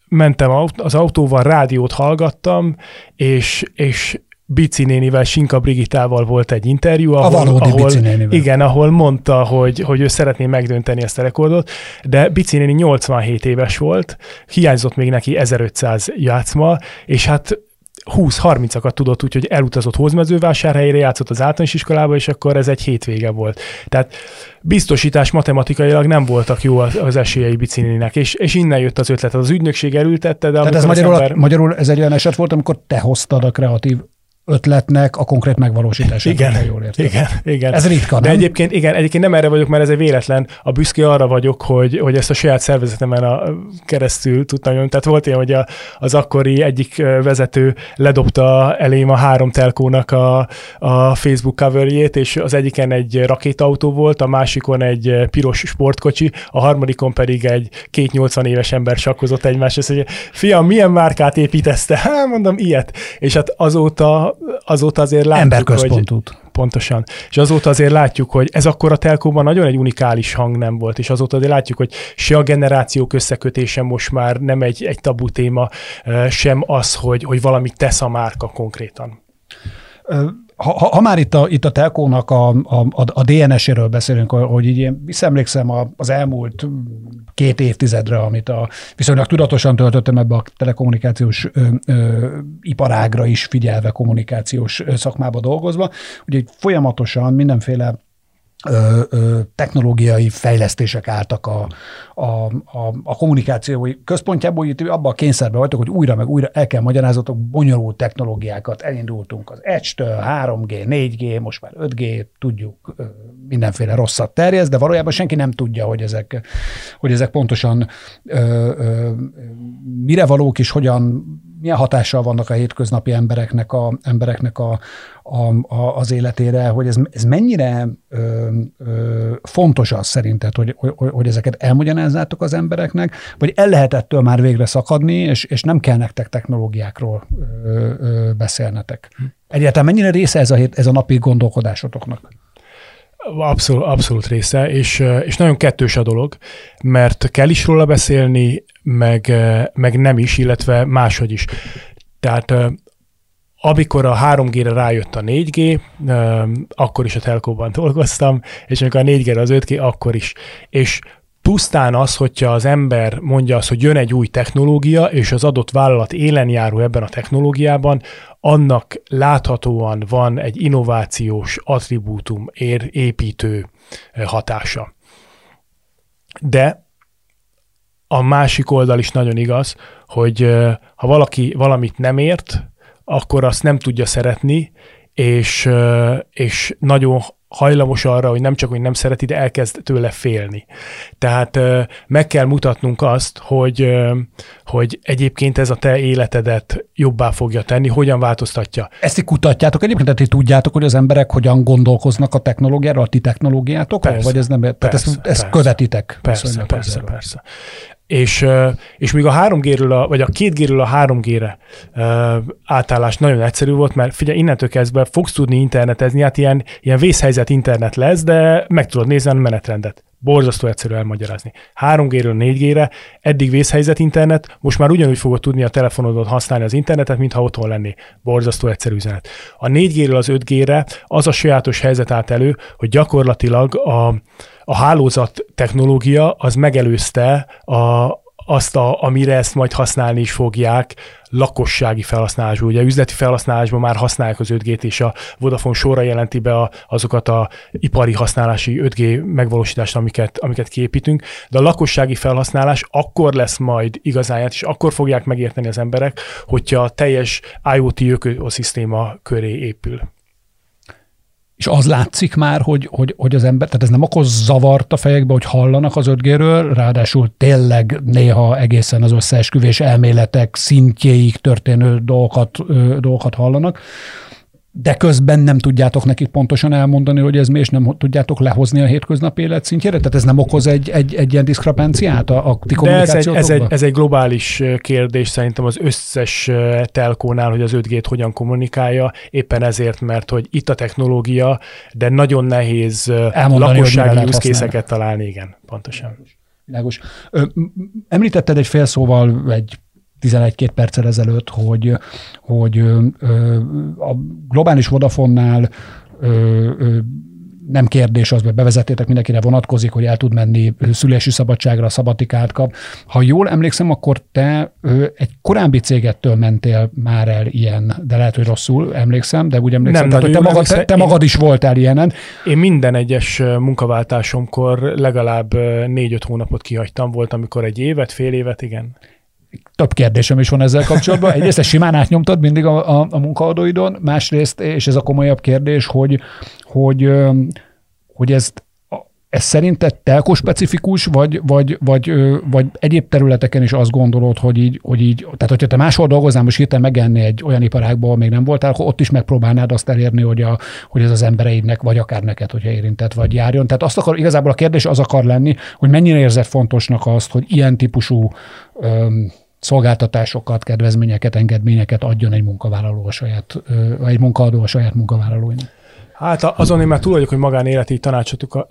mentem az autóval, rádiót hallgattam, és, és Bici nénivel, Sinka Brigitával volt egy interjú, ahol, valódi ahol, Bici nénivel. igen, ahol mondta, hogy, hogy ő szeretné megdönteni ezt a rekordot, de Bici néni 87 éves volt, hiányzott még neki 1500 játszma, és hát 20-30-akat tudott, úgyhogy elutazott Hózmezővásárhelyre, játszott az általános iskolába, és akkor ez egy hétvége volt. Tehát biztosítás matematikailag nem voltak jó az, az esélyei Bicininek, és, és innen jött az ötlet. Az ügynökség elültette, de Tehát ez magyarul, ember... magyarul ez egy olyan eset volt, amikor te hoztad a kreatív ötletnek a konkrét megvalósítását. Igen, ha jól értem. igen, igen. Ez ritka, De nem? egyébként, igen, egyébként nem erre vagyok, mert ez egy véletlen. A büszke arra vagyok, hogy, hogy ezt a saját szervezetemen a, keresztül tudtam nyomni. Tehát volt ilyen, hogy a, az akkori egyik vezető ledobta elém a három telkónak a, a Facebook coverjét, és az egyiken egy rakétautó volt, a másikon egy piros sportkocsi, a harmadikon pedig egy két 80 éves ember sakkozott egymáshoz, hogy fiam, milyen márkát építezte? Hát mondom, ilyet. És hát azóta, azóta azért látjuk, hogy, Emberközpontút. Pontosan. És azóta azért látjuk, hogy ez akkor a telkóban nagyon egy unikális hang nem volt, és azóta azért látjuk, hogy se a generációk összekötése most már nem egy, egy tabu téma, sem az, hogy, hogy valamit tesz a márka konkrétan. Ha, ha, már itt a, itt a telkónak a, a, a DNS-éről beszélünk, hogy így én visszaemlékszem az elmúlt két évtizedre, amit a, viszonylag tudatosan töltöttem ebbe a telekommunikációs ö, ö, iparágra is figyelve, kommunikációs szakmába dolgozva, itt folyamatosan mindenféle ö, technológiai fejlesztések álltak a, a, a, a kommunikációi központjából, itt abban a kényszerben vagytok, hogy újra meg újra el kell magyarázatok bonyolult technológiákat. Elindultunk az Edge-től, 3G, 4G, most már 5G, tudjuk, mindenféle rosszat terjesz, de valójában senki nem tudja, hogy ezek, hogy ezek pontosan ö, ö, mire valók és hogyan milyen hatással vannak a hétköznapi embereknek, a, embereknek a, a, a, az életére, hogy ez, ez mennyire ö, ö, fontos az szerinted, hogy, hogy, hogy ezeket elmagyarázzátok az embereknek, vagy el lehet ettől már végre szakadni, és, és nem kell nektek technológiákról ö, ö, beszélnetek. Egyáltalán mennyire része ez a, hét- ez a napi gondolkodásotoknak? Abszolút, abszolút része, és, és nagyon kettős a dolog, mert kell is róla beszélni, meg, meg nem is, illetve máshogy is. Tehát eh, amikor a 3G-re rájött a 4G, eh, akkor is a telkóban dolgoztam, és amikor a 4G-re az 5G, akkor is. És pusztán az, hogyha az ember mondja azt, hogy jön egy új technológia, és az adott vállalat élen járó ebben a technológiában, annak láthatóan van egy innovációs attribútum ér, építő eh, hatása. De a másik oldal is nagyon igaz, hogy eh, ha valaki valamit nem ért, akkor azt nem tudja szeretni, és, eh, és nagyon hajlamos arra, hogy nem csak, hogy nem szereti, de elkezd tőle félni. Tehát meg kell mutatnunk azt, hogy, hogy egyébként ez a te életedet jobbá fogja tenni, hogyan változtatja. Ezt így kutatjátok egyébként, tehát tudjátok, hogy az emberek hogyan gondolkoznak a technológiáról, a ti technológiátokról, vagy ez nem, tehát persze, ezt, ezt persze, követitek? Persze, persze, persze. És, és még a 3G-ről, a, vagy a 2G-ről a 3G-re átállás nagyon egyszerű volt, mert figyelj, innentől kezdve fogsz tudni internetezni, hát ilyen, ilyen vészhelyzet internet lesz, de meg tudod nézni a menetrendet. Borzasztó egyszerű elmagyarázni. 3G-ről 4G-re, eddig vészhelyzet internet, most már ugyanúgy fogod tudni a telefonodon használni az internetet, mintha otthon lenni. Borzasztó egyszerű üzenet. A 4G-ről az 5G-re az a sajátos helyzet állt elő, hogy gyakorlatilag a, a hálózat technológia az megelőzte a, azt, a, amire ezt majd használni is fogják, lakossági felhasználásban. Ugye üzleti felhasználásban már használják az 5G-t, és a Vodafone sorra jelenti be a, azokat a ipari használási 5G megvalósítást, amiket, amiket kiépítünk, de a lakossági felhasználás akkor lesz majd igazán, és akkor fogják megérteni az emberek, hogyha a teljes IoT ökoszisztéma köré épül és az látszik már, hogy, hogy, hogy az ember, tehát ez nem okoz zavart a fejekbe, hogy hallanak az 5 ráadásul tényleg néha egészen az összeesküvés elméletek szintjéig történő dolgokat, dolgokat hallanak, de közben nem tudjátok nekik pontosan elmondani, hogy ez mi, és nem tudjátok lehozni a hétköznapi élet szintjére? Tehát ez nem okoz egy, egy, egy ilyen diszkrepenciát a, a ti De ez egy, ez, egy, ez egy globális kérdés szerintem az összes telkónál, hogy az 5G-t hogyan kommunikálja, éppen ezért, mert hogy itt a technológia, de nagyon nehéz Elmondani, lakossági use találni, igen, pontosan. Világos. Említetted egy fél szóval egy 11-2 perccel ezelőtt, hogy, hogy a globális Vodafonnál nem kérdés az, hogy bevezettétek mindenkire vonatkozik, hogy el tud menni szülési szabadságra, szabatikát kap. Ha jól emlékszem, akkor te egy korábbi cégettől mentél már el ilyen, de lehet, hogy rosszul emlékszem, de úgy emlékszem, nem, tehát, hogy te, magad, te, te magad is voltál ilyenen. Én minden egyes munkaváltásomkor legalább négy-öt hónapot kihagytam, volt, amikor egy évet, fél évet, igen több kérdésem is van ezzel kapcsolatban. Egyrészt ezt simán átnyomtad mindig a, a, a munkaadóidon, másrészt, és ez a komolyabb kérdés, hogy, hogy, hogy ezt ez szerinted telkó specifikus, vagy, vagy, vagy, vagy egyéb területeken is azt gondolod, hogy így, hogy így, tehát hogyha te máshol dolgoznál, most hirtelen megenni egy olyan iparágban, ahol még nem voltál, akkor ott is megpróbálnád azt elérni, hogy, a, hogy ez az embereidnek, vagy akár neked, hogyha érintett, vagy járjon. Tehát azt akar, igazából a kérdés az akar lenni, hogy mennyire érzed fontosnak azt, hogy ilyen típusú öm, szolgáltatásokat, kedvezményeket, engedményeket adjon egy munkavállaló a saját, egy munkaadó a saját munkavállalóinak. Hát azon én már túl vagyok, hogy magánéleti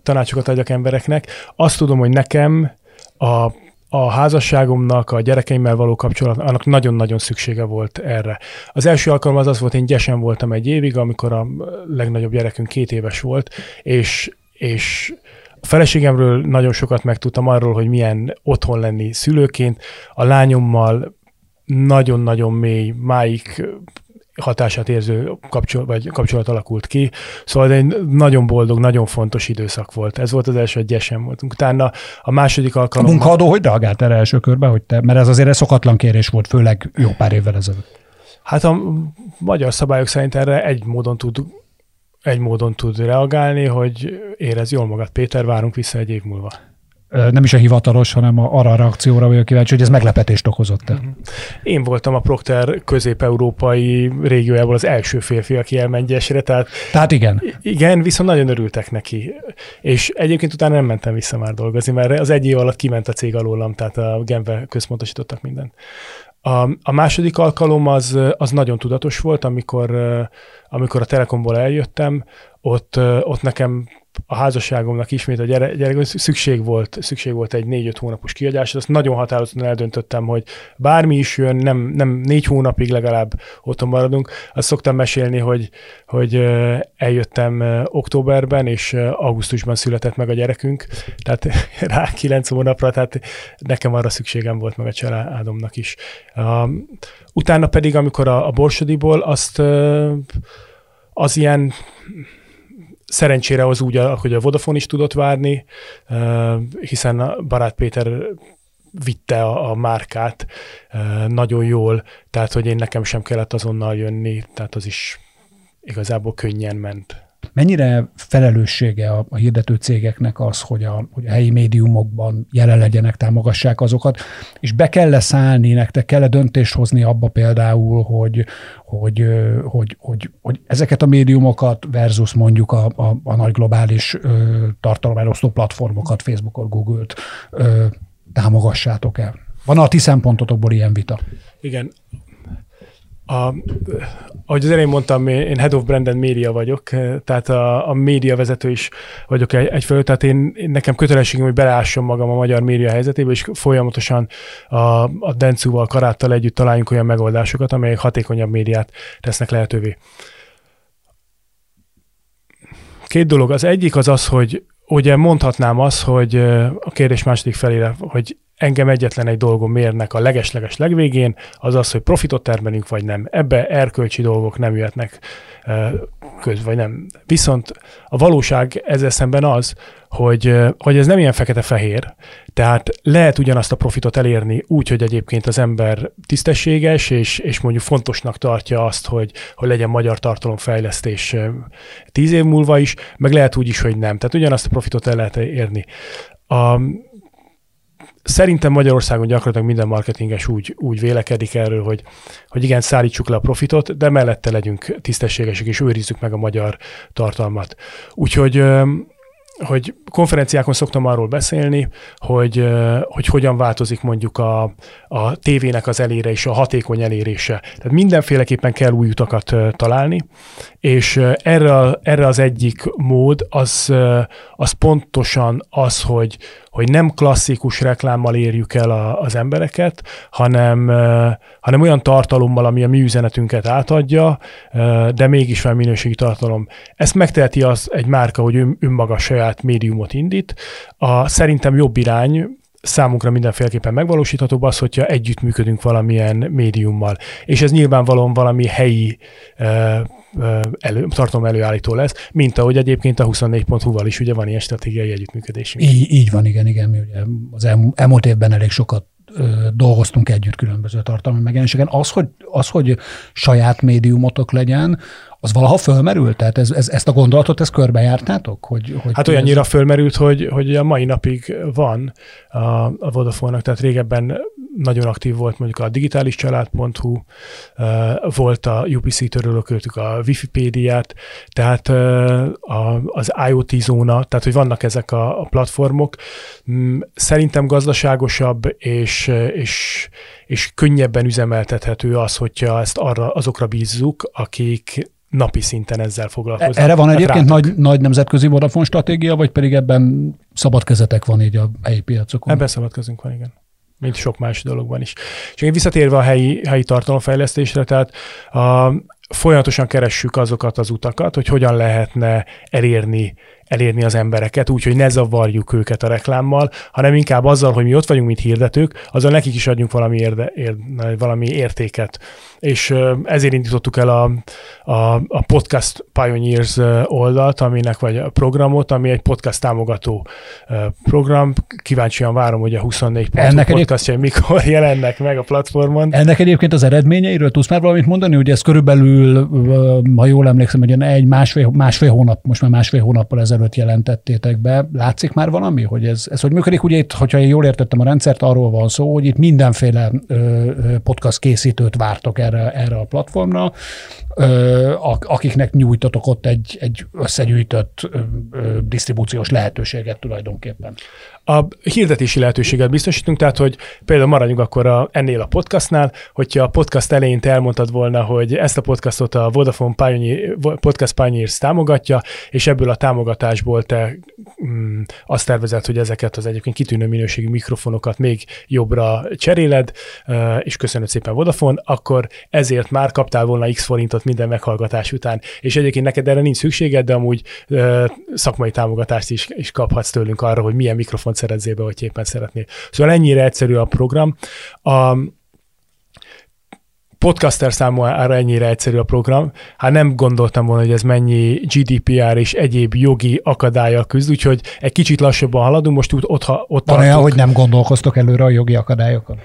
tanácsokat, adjak embereknek. Azt tudom, hogy nekem a a házasságomnak, a gyerekeimmel való kapcsolat, annak nagyon-nagyon szüksége volt erre. Az első alkalom az az volt, én gyesen voltam egy évig, amikor a legnagyobb gyerekünk két éves volt, és, és a feleségemről nagyon sokat megtudtam arról, hogy milyen otthon lenni szülőként. A lányommal nagyon-nagyon mély, máig hatását érző kapcsolat, vagy kapcsolat alakult ki. Szóval egy nagyon boldog, nagyon fontos időszak volt. Ez volt az első, hogy gyesen voltunk. Utána a második alkalom... A munkaadó hogy reagált erre első körben, hogy te, mert ez azért egy szokatlan kérés volt, főleg jó pár évvel ezelőtt. Hát a magyar szabályok szerint erre egy módon tud egy módon tud reagálni, hogy érez jól magad, Péter, várunk vissza egy év múlva nem is a hivatalos, hanem arra a reakcióra vagyok kíváncsi, hogy ez meglepetést okozott-e. Mhm. Én voltam a Procter közép-európai régiójából az első férfi, aki elment gyesre, tehát... Tehát igen. Igen, viszont nagyon örültek neki. És egyébként utána nem mentem vissza már dolgozni, mert az egy év alatt kiment a cég alólam, tehát a Genve központosítottak mindent. A, a második alkalom az, az nagyon tudatos volt, amikor, amikor a Telekomból eljöttem, ott, ott nekem a házasságomnak ismét a gyerek, gyerek szükség volt, szükség volt egy négy-öt hónapos kiadásra, azt nagyon határozottan eldöntöttem, hogy bármi is jön, nem, nem négy hónapig legalább otthon maradunk. Azt szoktam mesélni, hogy, hogy eljöttem októberben, és augusztusban született meg a gyerekünk, tehát rá kilenc hónapra, tehát nekem arra szükségem volt meg a családomnak is. Utána pedig, amikor a, a Borsodiból, azt az ilyen Szerencsére az úgy, hogy a Vodafone is tudott várni, hiszen Barát Péter vitte a, a márkát nagyon jól, tehát hogy én nekem sem kellett azonnal jönni, tehát az is igazából könnyen ment. Mennyire felelőssége a, a hirdető cégeknek az, hogy a, hogy a helyi médiumokban jelen legyenek, támogassák azokat, és be kell szállni, nektek kell döntést hozni abba például, hogy, hogy, hogy, hogy, hogy ezeket a médiumokat versus mondjuk a, a, a nagy globális tartalomelosztó platformokat, Facebookot, Google-t támogassátok el. Van a ti szempontotokból ilyen vita? Igen, a, ahogy az elején mondtam, én Head of Brand and Media vagyok, tehát a, a média vezető is vagyok egy, egyfelől, tehát én, én nekem kötelességem, hogy beleássom magam a magyar média helyzetébe, és folyamatosan a, a Dencúval, Karáttal együtt találjunk olyan megoldásokat, amelyek hatékonyabb médiát tesznek lehetővé. Két dolog. Az egyik az az, hogy ugye mondhatnám azt, hogy a kérdés második felére, hogy engem egyetlen egy dolgom mérnek a legesleges legvégén, az az, hogy profitot termelünk, vagy nem. Ebbe erkölcsi dolgok nem jöhetnek köz, vagy nem. Viszont a valóság ezzel szemben az, hogy, hogy ez nem ilyen fekete-fehér, tehát lehet ugyanazt a profitot elérni úgy, hogy egyébként az ember tisztességes, és, és mondjuk fontosnak tartja azt, hogy, hogy legyen magyar tartalomfejlesztés tíz év múlva is, meg lehet úgy is, hogy nem. Tehát ugyanazt a profitot el lehet érni. A, szerintem Magyarországon gyakorlatilag minden marketinges úgy, úgy vélekedik erről, hogy, hogy igen, szállítsuk le a profitot, de mellette legyünk tisztességesek, és őrizzük meg a magyar tartalmat. Úgyhogy hogy konferenciákon szoktam arról beszélni, hogy, hogy hogyan változik mondjuk a, a tévének az elére és a hatékony elérése. Tehát mindenféleképpen kell új utakat találni, és erre, erre az egyik mód az, az pontosan az, hogy, hogy nem klasszikus reklámmal érjük el a, az embereket, hanem, hanem olyan tartalommal, ami a mi üzenetünket átadja, de mégis felminőségi tartalom. Ezt megteheti az egy márka, hogy önmaga saját médiumot indít. A szerintem jobb irány, számunkra mindenféleképpen megvalósíthatóbb az, hogyha együttműködünk valamilyen médiummal. És ez nyilvánvalóan valami helyi elő, tartalom előállító lesz, mint ahogy egyébként a 24.hu-val is ugye van ilyen stratégiai együttműködésünk. Így, így van, igen, igen. Mi ugye az elmúlt évben elég sokat dolgoztunk együtt különböző tartalmi megjelenéseken. Az, hogy, az, hogy saját médiumotok legyen, az valaha fölmerült? Tehát ez, ez, ezt a gondolatot, ezt körbejártátok? Hogy, hogy hát olyannyira ez... fölmerült, hogy, hogy a mai napig van a, a Vodafone-nak, tehát régebben nagyon aktív volt mondjuk a digitális család.hu, volt a UPC törölőköltük a Wikipédiát, tehát az IoT zóna, tehát hogy vannak ezek a, a platformok. Mm, szerintem gazdaságosabb és, és, és könnyebben üzemeltethető az, hogyha ezt arra, azokra bízzuk, akik napi szinten ezzel foglalkoznak. Erre van hát egyébként nagy, nagy nemzetközi Vodafone stratégia, vagy pedig ebben szabad kezetek van így a helyi piacokon? Ebben szabad kezünk van, igen mint sok más dologban is. És én visszatérve a helyi, helyi tartalomfejlesztésre, tehát a, folyamatosan keressük azokat az utakat, hogy hogyan lehetne elérni elérni az embereket, úgyhogy ne zavarjuk őket a reklámmal, hanem inkább azzal, hogy mi ott vagyunk, mint hirdetők, azzal nekik is adjunk valami, érde, ér, valami értéket. És ezért indítottuk el a, a, a Podcast Pioneers oldalt, aminek vagy a programot, ami egy podcast támogató program. Kíváncsian várom, hogy a 24 Ennek podcastjai mikor jelennek meg a platformon. Ennek egyébként az eredményeiről tudsz már valamit mondani? Ugye ez körülbelül, ha jól emlékszem, hogy egy másfél, másfél hónap, most már másfél hónappal ezelőtt ezelőtt jelentettétek be. Látszik már valami, hogy ez, ez hogy működik? Ugye itt, hogyha én jól értettem a rendszert, arról van szó, hogy itt mindenféle podcast készítőt vártok erre, erre a platformra, akiknek nyújtotok ott egy, egy összegyűjtött disztribúciós lehetőséget tulajdonképpen. A hirdetési lehetőséget biztosítunk, tehát hogy például maradjunk akkor a, ennél a podcastnál, hogyha a podcast elején te elmondtad volna, hogy ezt a podcastot a Vodafone Pioneer, Podcast Pioneers támogatja, és ebből a támogatásból te mm, azt tervezed, hogy ezeket az egyébként kitűnő minőségű mikrofonokat még jobbra cseréled, és köszönöm szépen Vodafone, akkor ezért már kaptál volna x forintot minden meghallgatás után. És egyébként neked erre nincs szükséged, de amúgy szakmai támogatást is, is kaphatsz tőlünk arra, hogy milyen mikrofont szerezzél be, hogy éppen szeretnél. Szóval ennyire egyszerű a program. A, podcaster számára ennyire egyszerű a program. Hát nem gondoltam volna, hogy ez mennyi GDPR és egyéb jogi akadályal küzd, úgyhogy egy kicsit lassabban haladunk, most ott, ott, ott Van olyan, hogy nem gondolkoztok előre a jogi akadályokon?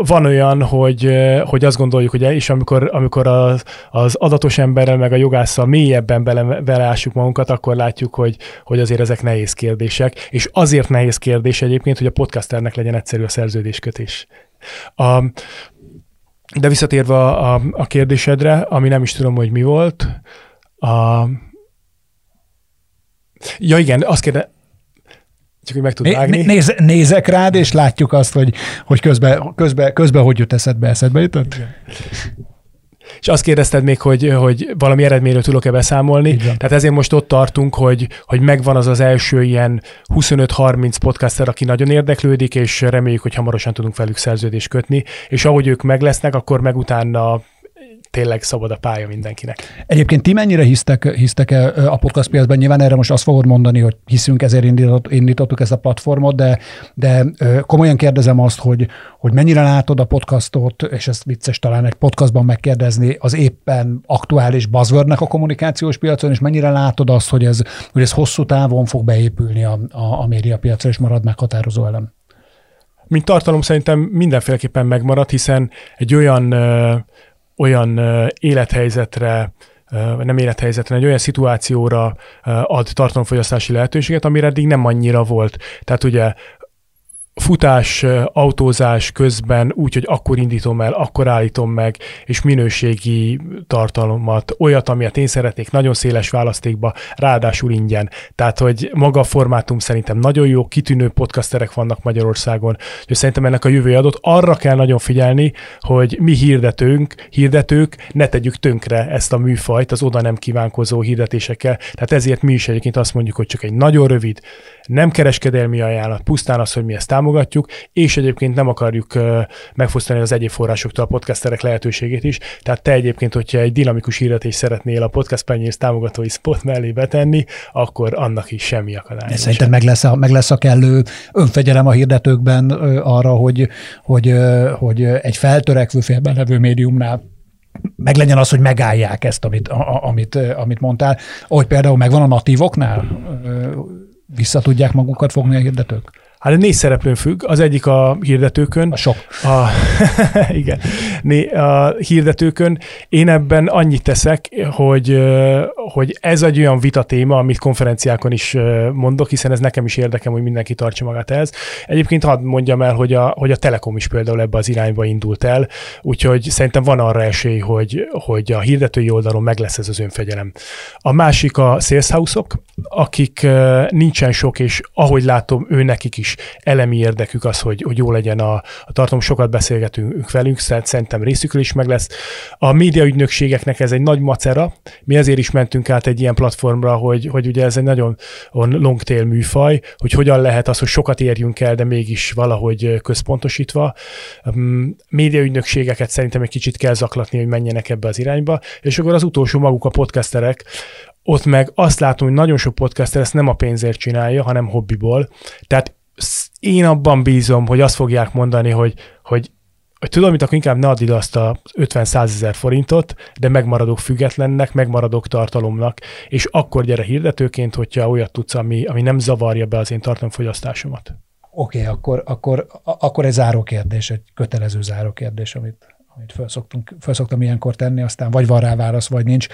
Van olyan, hogy, hogy azt gondoljuk, hogy és amikor, amikor az, az adatos emberrel, meg a jogásszal mélyebben bele, beleássuk magunkat, akkor látjuk, hogy, hogy azért ezek nehéz kérdések, és azért nehéz kérdés egyébként, hogy a podcasternek legyen egyszerű a szerződéskötés. A, de visszatérve a, a, a kérdésedre, ami nem is tudom, hogy mi volt, a, Ja igen, azt kérde, csak hogy meg tud vágni. Néz, nézek rád, és látjuk azt, hogy, hogy közben, közben, közben hogy jut eszedbe, eszedbe jutott? És azt kérdezted még, hogy, hogy valami eredményről tudok-e beszámolni. Tehát ezért most ott tartunk, hogy, hogy megvan az az első ilyen 25-30 podcaster, aki nagyon érdeklődik, és reméljük, hogy hamarosan tudunk velük szerződést kötni. És ahogy ők meg lesznek, akkor meg utána tényleg szabad a pálya mindenkinek. Egyébként ti mennyire hisztek, hisztek -e a podcast piacban? Nyilván erre most azt fogod mondani, hogy hiszünk, ezért indított, indítottuk ezt a platformot, de, de komolyan kérdezem azt, hogy, hogy mennyire látod a podcastot, és ezt vicces talán egy podcastban megkérdezni, az éppen aktuális buzzwordnek a kommunikációs piacon, és mennyire látod azt, hogy ez, hogy ez hosszú távon fog beépülni a, a, a médiapiacra, és marad meghatározó elem? Mint tartalom szerintem mindenféleképpen megmarad, hiszen egy olyan olyan élethelyzetre, nem élethelyzetre, egy olyan szituációra ad tartalomfogyasztási lehetőséget, amire eddig nem annyira volt. Tehát ugye futás, autózás közben úgy, hogy akkor indítom el, akkor állítom meg, és minőségi tartalmat, olyat, amilyet én szeretnék, nagyon széles választékba, ráadásul ingyen. Tehát, hogy maga a formátum szerintem nagyon jó, kitűnő podcasterek vannak Magyarországon, és szerintem ennek a jövője adott. Arra kell nagyon figyelni, hogy mi hirdetőnk, hirdetők ne tegyük tönkre ezt a műfajt az oda nem kívánkozó hirdetésekkel. Tehát ezért mi is egyébként azt mondjuk, hogy csak egy nagyon rövid, nem kereskedelmi ajánlat, pusztán az, hogy mi ezt támogatjuk, és egyébként nem akarjuk megfosztani az egyéb forrásoktól a podcasterek lehetőségét is. Tehát te egyébként, hogyha egy dinamikus hirdetés szeretnél a podcast penyész támogatói spot mellé betenni, akkor annak is semmi akadály. Szerintem meg lesz, a, meg lesz a kellő önfegyelem a hirdetőkben arra, hogy, hogy, hogy egy feltörekvő félben levő médiumnál meg legyen az, hogy megállják ezt, amit, amit, amit mondtál. Ahogy például megvan a natívoknál, vissza tudják magukat fogni a hirdetők? Hát négy szereplőn függ, az egyik a hirdetőkön. A sok. A, igen, né, a hirdetőkön. Én ebben annyit teszek, hogy, hogy ez egy olyan vita téma, amit konferenciákon is mondok, hiszen ez nekem is érdekem, hogy mindenki tartsa magát ehhez. Egyébként hadd mondjam el, hogy a, hogy a Telekom is például ebbe az irányba indult el, úgyhogy szerintem van arra esély, hogy, hogy a hirdetői oldalon meg lesz ez az önfegyelem. A másik a sales akik nincsen sok, és ahogy látom, ő nekik is is elemi érdekük az, hogy, hogy jó legyen a, a tartalom, sokat beszélgetünk velünk, szerintem részükről is meg lesz. A médiaügynökségeknek ez egy nagy macera, mi ezért is mentünk át egy ilyen platformra, hogy, hogy ugye ez egy nagyon long tail műfaj, hogy hogyan lehet az, hogy sokat érjünk el, de mégis valahogy központosítva. Médiaügynökségeket szerintem egy kicsit kell zaklatni, hogy menjenek ebbe az irányba, és akkor az utolsó maguk a podcasterek, ott meg azt látom, hogy nagyon sok podcaster ezt nem a pénzért csinálja, hanem hobbiból. Tehát én abban bízom, hogy azt fogják mondani, hogy, hogy hogy tudom, mit akkor inkább ne add ide azt a 50-100 ezer forintot, de megmaradok függetlennek, megmaradok tartalomnak, és akkor gyere hirdetőként, hogyha olyat tudsz, ami, ami nem zavarja be az én tartalomfogyasztásomat. Oké, okay, akkor, akkor, akkor egy záró kérdés, egy kötelező záró kérdés, amit amit felszoktunk, felszoktam ilyenkor tenni, aztán vagy van rá válasz, vagy nincs.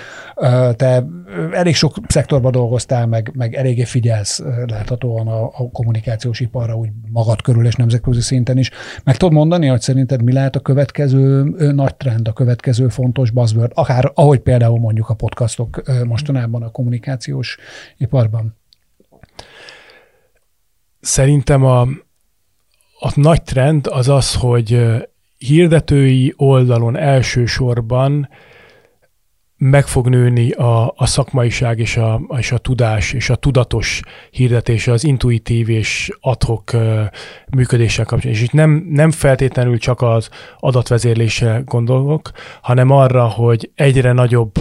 Te elég sok szektorban dolgoztál, meg, meg eléggé figyelsz láthatóan a, a kommunikációs iparra, úgy magad körül és nemzetközi szinten is. Meg tudod mondani, hogy szerinted mi lehet a következő nagy trend, a következő fontos buzzword, akár ahogy például mondjuk a podcastok mostanában a kommunikációs iparban? Szerintem a, a nagy trend az az, hogy hirdetői oldalon elsősorban meg fog nőni a, a szakmaiság és a, és a tudás és a tudatos hirdetése, az intuitív és adhok működéssel kapcsolatban. És itt nem, nem feltétlenül csak az adatvezérlésre gondolok, hanem arra, hogy egyre nagyobb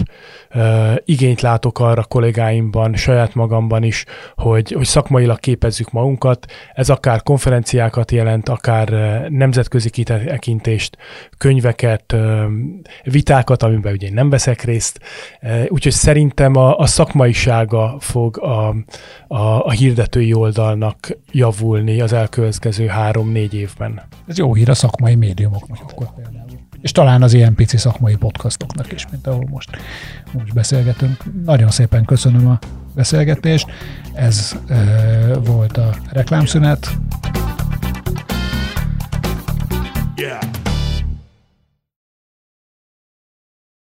uh, igényt látok arra kollégáimban, saját magamban is, hogy, hogy szakmailag képezzük magunkat. Ez akár konferenciákat jelent, akár nemzetközi kitekintést, könyveket, uh, vitákat, amiben ugye én nem veszek részt, ezt. E, úgyhogy szerintem a, a szakmaisága fog a, a, a hirdetői oldalnak javulni az elkövetkező három-négy évben. Ez jó hír a szakmai médiumoknak akkor. És talán az ilyen pici szakmai podcastoknak is, mint ahol most, most beszélgetünk. Nagyon szépen köszönöm a beszélgetést. Ez e, volt a reklámszünet. Yeah.